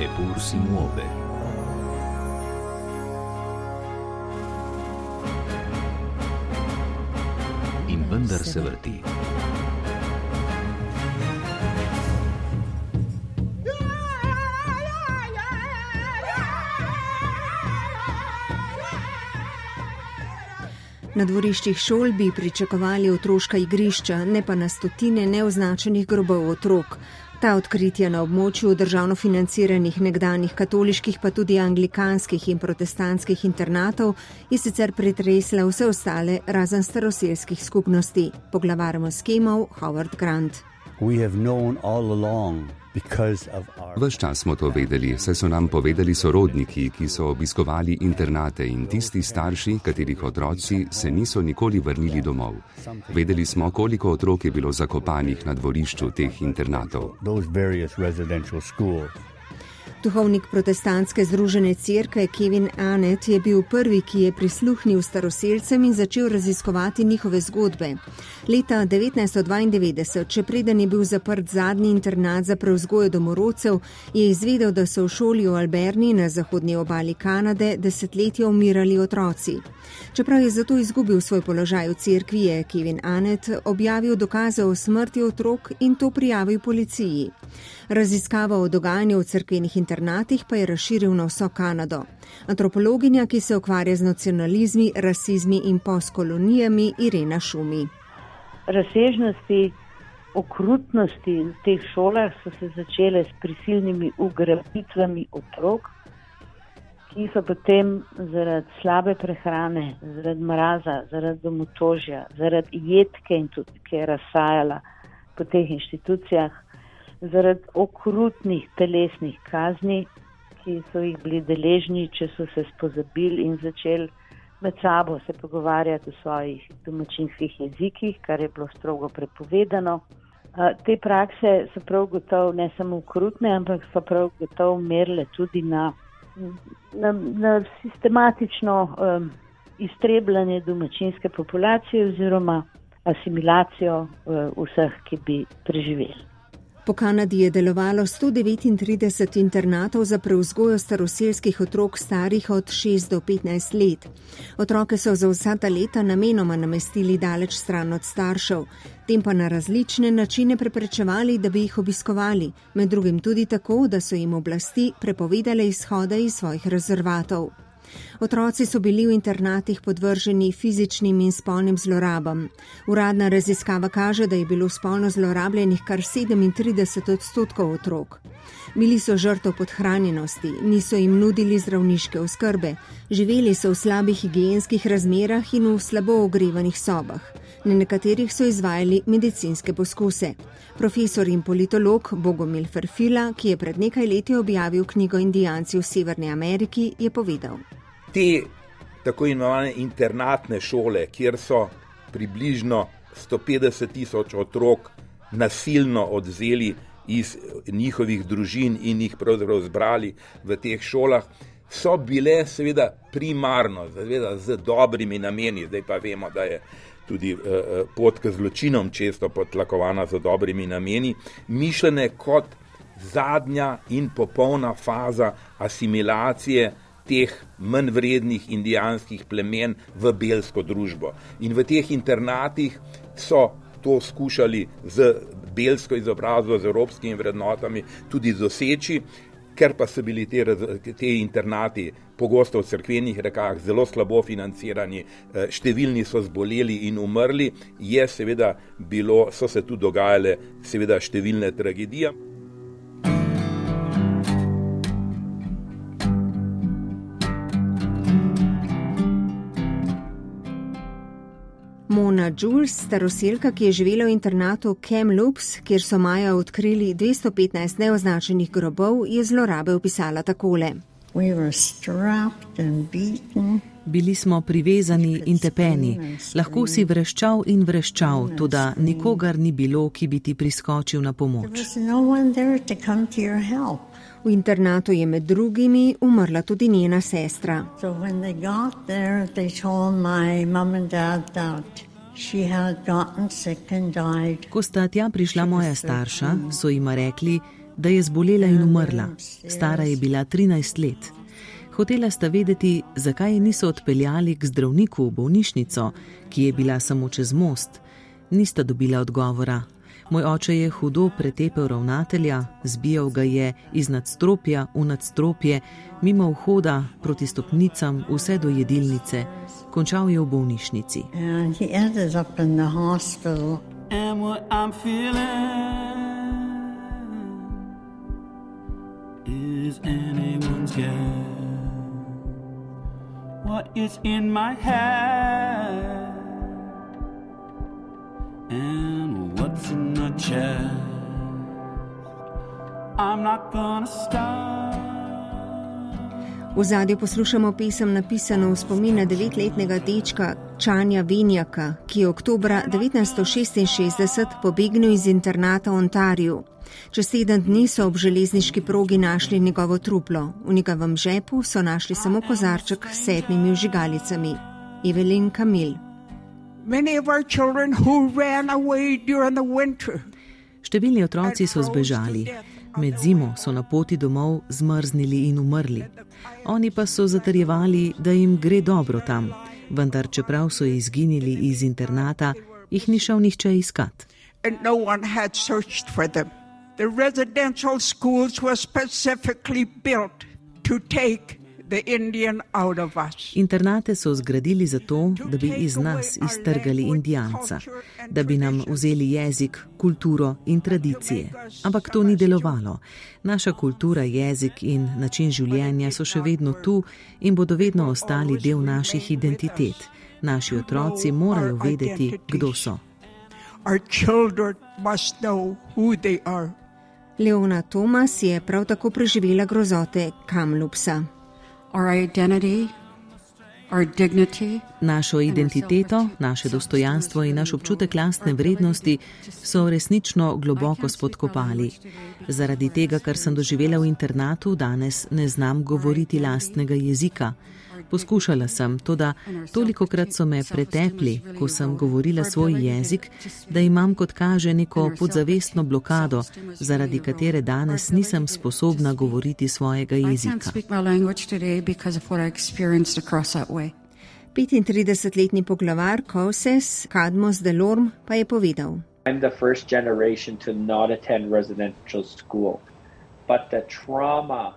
Eppur si muove. In vendar se vrti. Na dvoriščih šol bi pričakovali otroška igrišča, ne pa na stotine neoznačenih grobov otrok. Ta odkritja na območju državno financiranih nekdanjih katoliških, pa tudi anglikanskih in protestantskih internatov je sicer pretresla vse ostale razen staroselskih skupnosti. Poglavar Moskemov Howard Grant. Ves čas smo to vedeli, saj so nam povedali sorodniki, ki so obiskovali internate in tisti starši, katerih otroci se niso nikoli vrnili domov. Vedeli smo, koliko otrok je bilo zakopanih na dvorišču teh internatov. Duhovnik protestantske združene cerkve Kevin Anet je bil prvi, ki je prisluhnil staroselcem in začel raziskovati njihove zgodbe. Leta 1992, če preden je bil zaprt zadnji internat za preuzgojo domorodcev, je izvedel, da so v šoli v Alberni na zahodnji obali Kanade desetletja umirali otroci. Čeprav je zato izgubil svoj položaj v cerkvi, je Kevin Anet objavil dokaze o smrti otrok in to prijavil policiji. Raziskava o dogajanju v cerkvenih internatih pa je razširil na vso Kanado. Antropologinja, ki se ukvarja z nacionalizmi, rasizmi in postkolonijami, Irena Šumi. Razsežnosti okrutnosti v teh šolah so se začele s prisilnimi ugrabitvami otrok, ki so potem zaradi slabe prehrane, zaradi mraza, zaradi domotožja, zaradi jedke tudi, ki je razsajala po teh inštitucijah, zaradi okrutnih telesnih kazni, ki so jih bili deležni, če so se spozabili in začeli med sabo se pogovarjati v svojih domačinskih jezikih, kar je bilo strogo prepovedano. Te prakse so prav gotovo ne samo okrutne, ampak so prav gotovo merile tudi na, na, na sistematično um, iztrebljanje domačinske populacije oziroma asimilacijo uh, vseh, ki bi preživeli. Po Kanadi je delovalo 139 internatov za preuzgojo staroselskih otrok starih od 6 do 15 let. Otroke so za vsa ta leta namenoma namestili daleč stran od staršev, tem pa na različne načine preprečevali, da bi jih obiskovali, med drugim tudi tako, da so jim oblasti prepovedale izhode iz svojih rezervatov. Otroci so bili v internatih podvrženi fizičnim in spolnim zlorabam. Uradna raziskava kaže, da je bilo spolno zlorabljenih kar 37 odstotkov otrok. Bili so žrtev podhranjenosti, niso jim nudili zdravniške oskrbe, živeli so v slabih higijenskih razmerah in v slabo ogrevanih sobah. Na nekaterih so izvajali medicinske poskuse. Profesor in politolog Bogomil Ferfila, ki je pred nekaj leti objavil knjigo Indijanci v Severni Ameriki, je povedal. Te tako imenovane internatne šole, kjer so približno 150 tisoč otrok nasilno odzeli iz njihovih družin in jih pravzaprav zbrali v teh šolah, so bile seveda primarno, seveda z dobrimi nameni, zdaj pa vemo, da je tudi eh, pot k zločinom često potlakovana z dobrimi nameni, mišljene kot zadnja in popolna faza asimilacije teh manj vrednih indijanskih plemen v belsko družbo. In v teh internatih so to skušali z belsko izobrazbo, z evropskimi vrednotami tudi doseči, ker pa so bili te, te internati pogosto v crkvenih rekah zelo slabo financirani, eh, številni so zboleli in umrli, je seveda bilo, so se tu dogajale seveda številne tragedije. Jules, staroselka, ki je živela v internatu Kamloops, kjer so maja odkrili 215 neoznačenih grobov, je zlorabe opisala takole. Bili smo privezani in tepeni, lahko si vreščal in vreščal, tudi nikogar ni bilo, ki bi ti priskočil na pomoč. V internatu je med drugimi umrla tudi njena sestra. Ko sta tja prišla moja starša, so jima rekli, da je zbolela in umrla. Stara je bila 13 let. Hotela sta vedeti, zakaj je niso odpeljali k zdravniku v bolnišnico, ki je bila samo čez most. Nista dobila odgovora. Moj oče je hudo pretepel ravnatelja, zbijal ga je iz nadstropja v nadstropje, mimo vhoda proti stopnicam, vse do jedilnice. Končal je v bolnišnici. Is anyone's guess what is in my head? And what's in my chest? I'm not gonna stop. V zadju poslušamo pesem napisano v spomin na devetletnega dečka Čanja Venjaka, ki je oktobra 1966 pobegnil iz internata v Ontariju. Čez teden dni so ob železniški progi našli njegovo truplo. V njegovem žepu so našli samo kozarček s sedmimi žigalicami. Evelin Kamil. Številni otroci so zbežali. Med zimo so na poti domov zmrznili in umrli. Oni pa so zatrjevali, da jim gre dobro tam, vendar čeprav so izginili iz internata, jih ni šel nihče iskat. No the residential schools were specifically built to take the Indian out of us. Internate so zgradili zato, da bi iz nas iztrgali indijanca, da bi nam vzeli jezik, kulturo in tradicije. Ampak to ni delovalo. Naša kultura, jezik in način življenja so še vedno tu in bodo vedno ostali del naših identitet. Naši otroci morajo vedeti, kdo so. Our children must know who they are. Leona Thomas je prav tako preživela grozote Kamlupsa. Našo identiteto, naše dostojanstvo in naš občutek lastne vrednosti so resnično globoko spodkopali. Zaradi tega, kar sem doživela v internatu, danes ne znam govoriti lastnega jezika. Poskušala sem, to da toliko krat so me pretepli, ko sem govorila svoj jezik, da imam kot kaže neko podzavestno blokado, zaradi katere danes nisem sposobna govoriti svojega jezika. 35-letni poglavar Koses Kadmos Delorm pa je povedal. I'm the first generation to not attend residential school.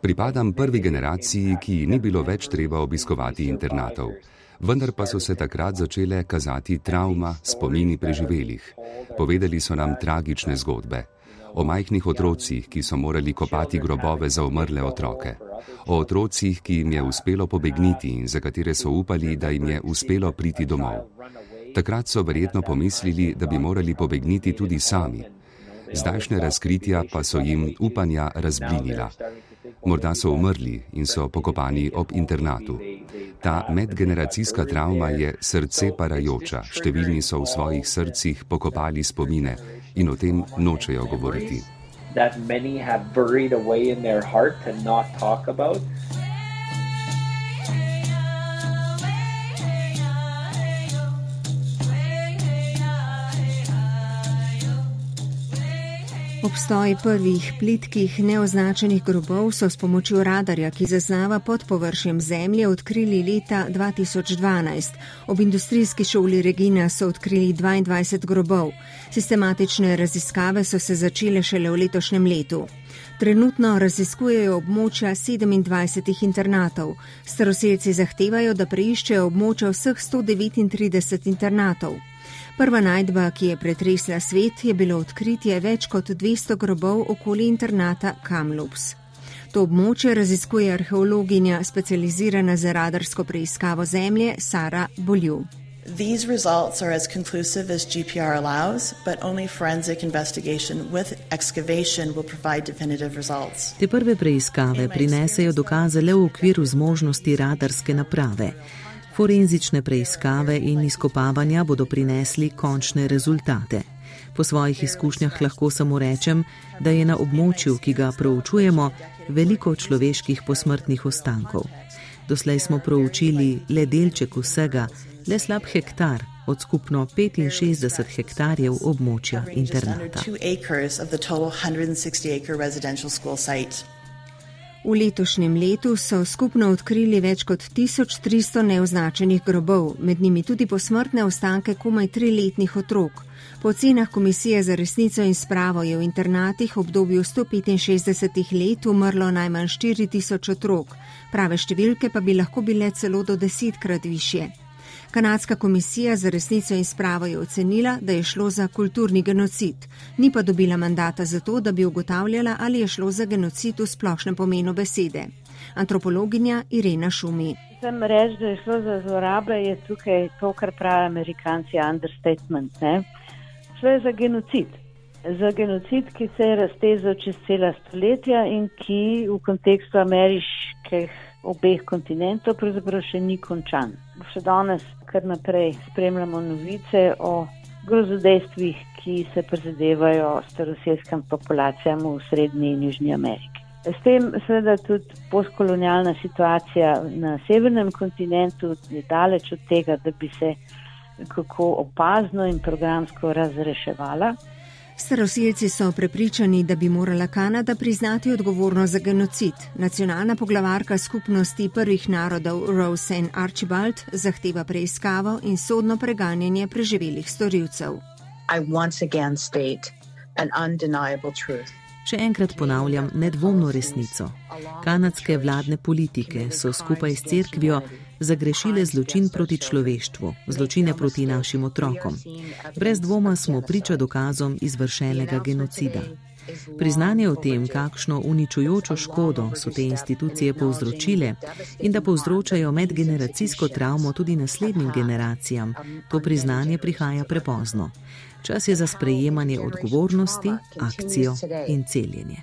Pripadam prvi generaciji, ki ni bilo več treba obiskovati internatov. Vendar pa so se takrat začele kazati travma, spomini preživelih. Povedali so nam tragične zgodbe. O majhnih otrocih, ki so morali kopati grobove za umrle otroke. O otrocih, ki jim je uspelo pobegniti in za katere so upali, da jim je uspelo priti domov. Takrat so verjetno pomislili, da bi morali pobegniti tudi sami. Zdajšnje razkritja pa so jim upanja razblinila. Morda so umrli in so pokopani ob internatu. Ta medgeneracijska travma je srce parajoča, številni so v svojih srcih pokopali spomine in o tem nočejo govoriti. That many have buried away in their heart and not talk about. Obstoj prvih plitkih neoznačenih grobov so s pomočjo radarja, ki zaznava pod površjem zemlje, odkrili leta 2012. Ob industrijski šoli Regina so odkrili 22 grobov. Sistematične raziskave so se začele šele v letošnjem letu. Trenutno raziskujejo območja 27 internatov. Staroseljci zahtevajo, da preiščejo območja vseh 139 internatov. Prva najdba, ki je pretresla svet, je bilo odkritje več kot 200 grobov okoli internata Kamlups. To območje raziskuje arheologinja, specializirana za radarsko preiskavo zemlje Sara Bolju. These results are as conclusive as GPR allows, but only forensic investigation with excavation will provide definitive results. Te prve preiskave prinesejo dokaze le v okviru zmožnosti radarske naprave. Forenzične preiskave in izkopavanja bodo prinesli končne rezultate. Po svojih izkušnjah lahko samo rečem, da je na območju, ki ga proučujemo, veliko človeških posmrtnih ostankov. Doslej smo proučili le delček vsega, le slab hektar, od skupno 65 hektarjev območja internata. V letošnjem letu so skupno odkrili več kot 1300 neoznačenih grobov, med njimi tudi posmrtne ostanke komaj triletnih otrok. Po ocenah Komisije za resnico in spravo je v internatih v obdobju 165 let umrlo najmanj 4000 otrok, prave številke pa bi lahko bile celo do desetkrat više. Kanadska komisija za resnico in spravo je ocenila, da je šlo za kulturni genocid, ni pa dobila mandata za to, da bi ugotavljala, ali je šlo za genocid v splošnem pomenu besede. Antropologinja Irena Šumi. Sem reči, da je šlo za zlorabe, je tukaj to, kar pravijo amerikanci, understatement. Ne? Šlo je za genocid. Za genocid, ki se je raztezal čez cela stoletja in ki v kontekstu ameriških obeh kontinentov pravzaprav še ni končan. Še danes kar naprej spremljamo novice o grozodejstvih, ki se prizadevajo staroselskim populacijam v Srednji in Južni Ameriki. S tem seveda tudi postkolonialna situacija na severnem kontinentu je daleč od tega, da bi se kako opazno in programsko razreševala. Staroseljci so prepričani, da bi morala Kanada priznati odgovornost za genocid. Nacionalna poglavarka skupnosti prvih narodov Rose and Archibald zahteva preiskavo in sodno preganjanje preživelih storilcev. Še enkrat ponavljam nedvomno resnico. Kanadske vladne politike so skupaj s cerkvijo zagrešile zločin proti človeštvu, zločine proti našim otrokom. Brez dvoma smo priča dokazom izvršenega genocida. Priznanje o tem, kakšno uničujočo škodo so te institucije povzročile in da povzročajo medgeneracijsko travmo tudi naslednjim generacijam, to priznanje prihaja prepozno. Čas je za sprejemanje odgovornosti, akcijo in celjenje.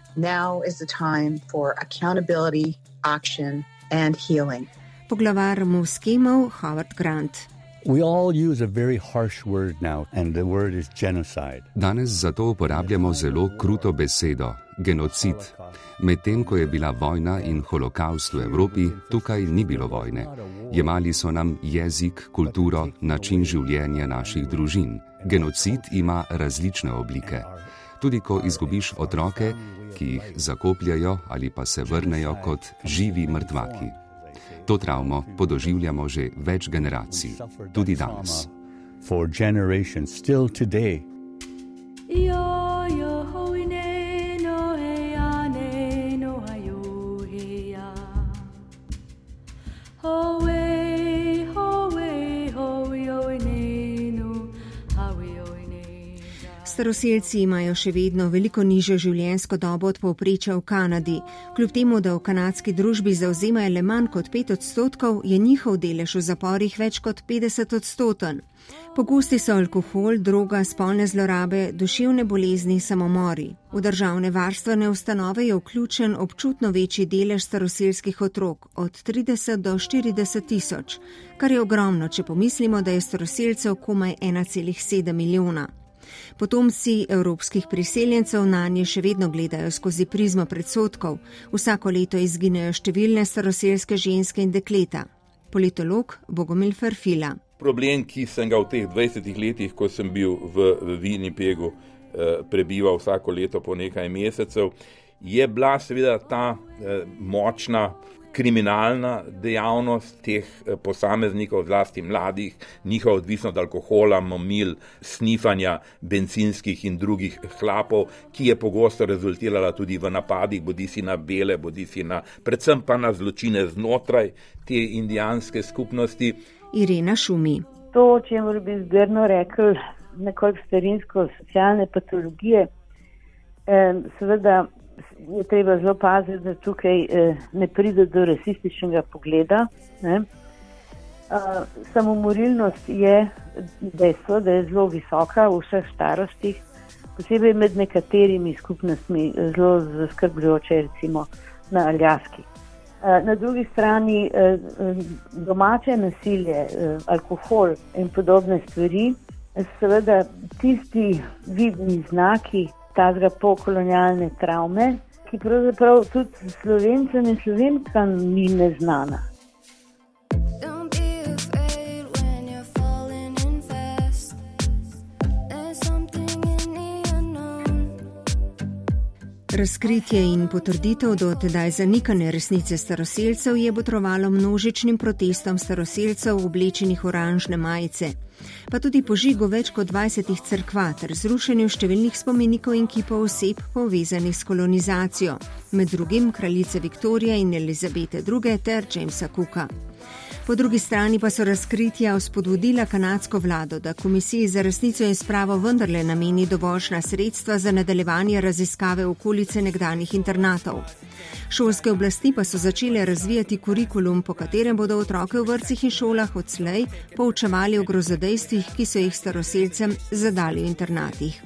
Poglavar Muskemov Howard Grant. Danes zato uporabljamo zelo kruto besedo genocid. Medtem ko je bila vojna in holokaust v Evropi, tukaj ni bilo vojne. Jemali so nam jezik, kulturo, način življenja naših družin. Genocid ima različne oblike. Tudi ko izgubiš otroke, ki jih zakopljajo ali pa se vrnejo kot živi mrtvaki. To travmo podoživljamo že več generacij, tudi danes. Staroseljci imajo še vedno veliko nižjo življenjsko dobo od povprečja v Kanadi. Kljub temu, da v kanadski družbi zauzemajo le manj kot 5 odstotkov, je njihov delež v zaporih več kot 50 odstoten. Pogosti so alkohol, droga, spolne zlorabe, duševne bolezni, samomori. V državne varstvene ustanove je vključen občutno večji delež staroseljskih otrok, od 30 do 40 tisoč, kar je ogromno, če pomislimo, da je staroseljcev komaj 1,7 milijona. Potomci evropskih priseljencev na nje še vedno gledajo skozi prizmo predsotkov. Vsako leto izginejo številne staroselske ženske in dekleta. Politolog Bogomil Ferfila. Problem, ki sem ga v teh 20 letih, ko sem bil v Winnipegu, eh, prebival vsako leto po nekaj mesecev, je bila seveda ta eh, močna kriminalna dejavnost teh eh, posameznikov, zlasti mladih, njihova odvisnost od alkohola, momil, snifanja benzinskih in drugih hlapov, ki je pogosto rezultirala tudi v napadih, bodi si na bele, bodi si na, predvsem pa na zločine znotraj te indijanske skupnosti. Irena Šumi. To, če mora biti zgrno rekel, nekoliko starinsko socialne patologije, seveda je treba zelo paziti, da tukaj eh, ne pride do rasističnega pogleda. Ne. Samomorilnost je dejstvo, da je zelo visoka v vseh starostih, posebej med nekaterimi skupnostmi, zelo zaskrbljujoče, recimo na Aljaski. Na drugi strani eh, domače nasilje, eh, alkohol in podobne stvari, seveda tisti vidni znaki tazga pokolonialne travme, ki pravzaprav tudi slovencem in slovenkam ni neznana. Razkritje in potrditev do tedaj zanikane resnice staroseljcev je botrovalo množičnim protestom staroseljcev oblečenih oranžne majice, pa tudi požigu več kot 20 crkva ter zrušenju številnih spomenikov in kipov oseb povezanih s kolonizacijo, med drugim kraljice Viktorije in Elizabete II. ter Jamesa Cooka. Po drugi strani pa so razkritja vzpodbudila kanadsko vlado, da komisiji za resnico in spravo vendarle nameni dovoljšna sredstva za nadaljevanje raziskave okolice nekdanjih internatov. Šolske oblasti pa so začele razvijati kurikulum, po katerem bodo otroke v vrcih in šolah odslej poučevali o grozodejstvih, ki so jih staroseljcem zadali v internatih.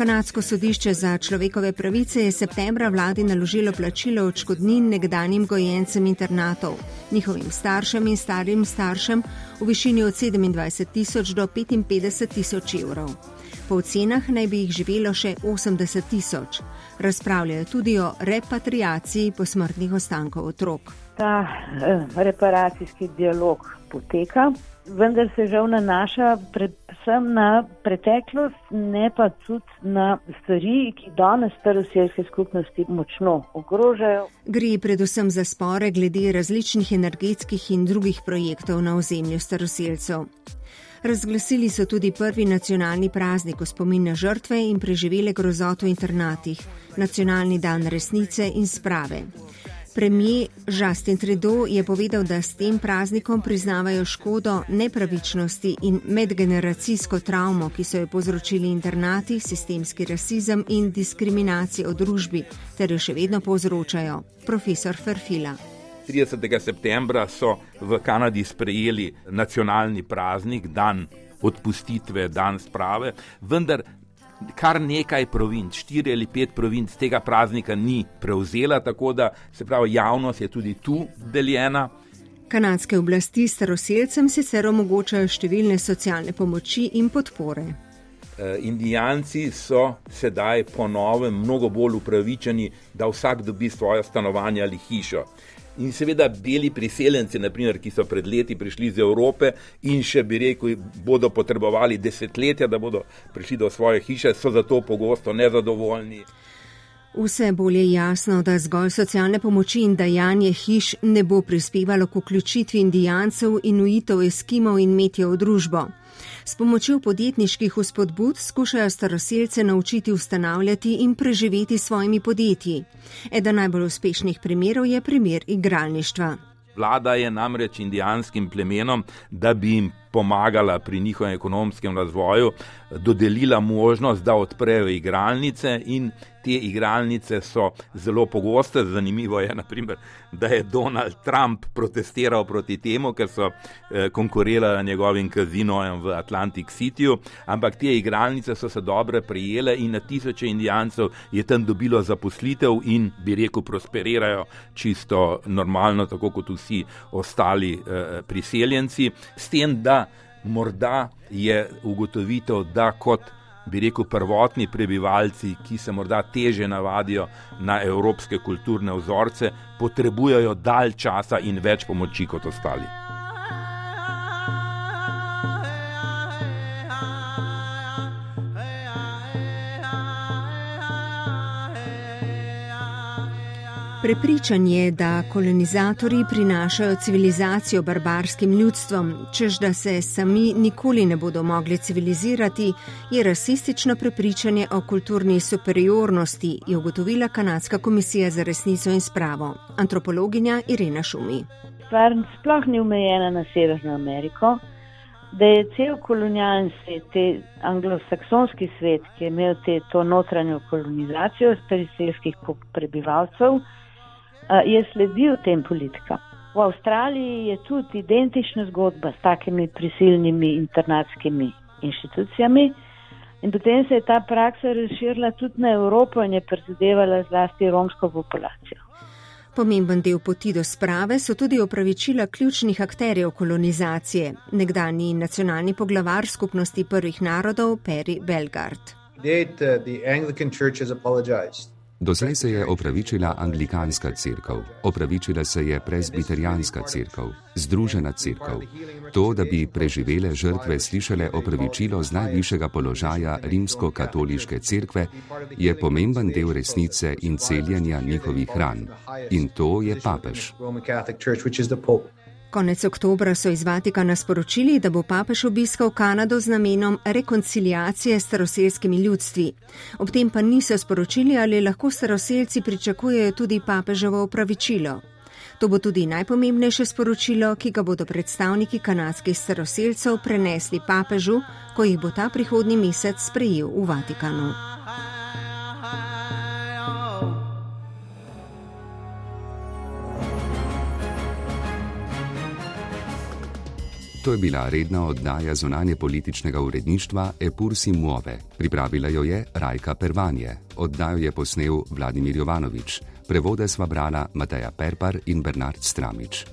Kanadsko sodišče za človekove pravice je septembra vladi naložilo plačilo odškodnin nekdanjim gojencem internatov, njihovim staršem in starim staršem v višini od 27 tisoč do 55 tisoč evrov. Po ocenah naj bi jih živelo še 80 tisoč. Razpravljajo tudi o repatriaciji posmrtnih ostankov otrok. Ta eh, reparacijski dialog poteka, vendar se žal nanaša predvsem na preteklost, ne pa tudi na stvari, ki danes staroseljske skupnosti močno ogrožajo. Gre predvsem za spore glede različnih energetskih in drugih projektov na ozemlju staroseljcev. Razglasili so tudi prvi nacionalni praznik v spomin na žrtve in preživele grozoto v internatih, nacionalni dan resnice in sprave. Premijer Justin Trudeau je povedal, da s tem praznikom priznavajo škodo, nepravičnosti in medgeneracijsko travmo, ki so jo povzročili internati, sistemski rasizem in diskriminacijo v družbi, ter jo še vedno povzročajo. Profesor Ferfila. 30. septembra so v Kanadi sprejeli nacionalni praznik, dan odpustitve, dan sprave, vendar kar nekaj provinc, štiri ali pet provinc tega praznika ni prevzela, tako da se pravi, javnost je tudi tu deljena. Kanadske oblasti staroseljcem sicer omogočajo številne socialne pomoči in podpore. E, indijanci so sedaj ponovem mnogo bolj upravičeni, da vsak dobi svoje stanovanje ali hišo. In seveda beli priseljenci, naprimer, ki so pred leti prišli iz Evrope in še bi rekel, bodo potrebovali desetletja, da bodo prišli do svoje hiše, so zato pogosto nezadovoljni. Vse bolj je jasno, da zgolj socialne pomoči in dajanje hiš ne bo prispevalo k vključitvi indijancev, inuitov, eskimov in metijo v družbo. S pomočjo podjetniških vzpodbud skušajo staroseljce naučiti ustanavljati in preživeti svojimi podjetji. Eden najbolj uspešnih primerov je primer igralništva. Vlada je namreč indijanskim plemenom, da bi jim pomagala pri njihovem ekonomskem razvoju, dodelila možnost, da odprejo igralnice in te igralnice so zelo pogoste. Zanimivo je, naprimer, da je Donald Trump protestiral proti temu, ker so eh, konkurirali njegovim kazinojem v Atlantic Cityju, ampak te igralnice so se dobro prijele in na tisoče indijancev je tam dobilo zaposlitev in bi rekel, prosperirajo čisto normalno, tako kot vsi ostali eh, priseljenci. S tem, da morda je ugotovitev, da kot bi rekel prvotni prebivalci, ki se morda teže navadijo na evropske kulturne vzorce, potrebujejo dalj časa in več pomoči kot ostali. Prepričan je, da kolonizatorji prinašajo civilizacijo barbarskim ljudstvom, čež da se sami nikoli ne bodo mogli civilizirati, je rasistično prepričanje o kulturni superiornosti, je ugotovila Kanadska komisija za resnico in spravo, antropologinja Irena Šumi. Stvar sploh ni omejena na Severno Ameriko, da je cel kolonialni svet, te anglosaksonski svet, ki je imel te, to notranjo kolonizacijo periselskih prebivalcev, je sledil tem politikam. V Avstraliji je tudi identična zgodba s takimi prisilnimi internatskimi inštitucijami. In potem se je ta praksa razširila tudi na Evropo in je prizadevala zlasti romsko populacijo. Pomemben del poti do sprave so tudi opravičila ključnih akterjev kolonizacije, nekdani nacionalni poglavar skupnosti prvih narodov Perry Belgard. Date, uh, Doslej se je opravičila anglikanska crkva, opravičila se je presbiterijanska crkva, združena crkva. To, da bi preživele žrtve slišale opravičilo z najvišjega položaja rimsko-katoliške crkve, je pomemben del resnice in celjenja njihovih ran. In to je papež. Konec oktobra so iz Vatikana sporočili, da bo papež obiskal Kanado z namenom rekonciliacije s staroseljskimi ljudstvi. Ob tem pa niso sporočili, ali lahko staroseljci pričakujejo tudi papeževo upravičilo. To bo tudi najpomembnejše sporočilo, ki ga bodo predstavniki kanadskih staroseljcev prenesli papežu, ko jih bo ta prihodnji mesec sprejel v Vatikanu. To je bila redna oddaja zunanje političnega uredništva Epursi Muove. Pripravila jo je Rajka Pervanje, oddajo je posnel Vladimir Jovanovič, prevode sva brala Mateja Perpar in Bernard Stramič.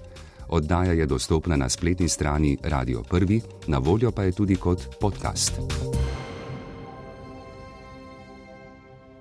Oddaja je dostopna na spletni strani Radio 1, na voljo pa je tudi kot podcast.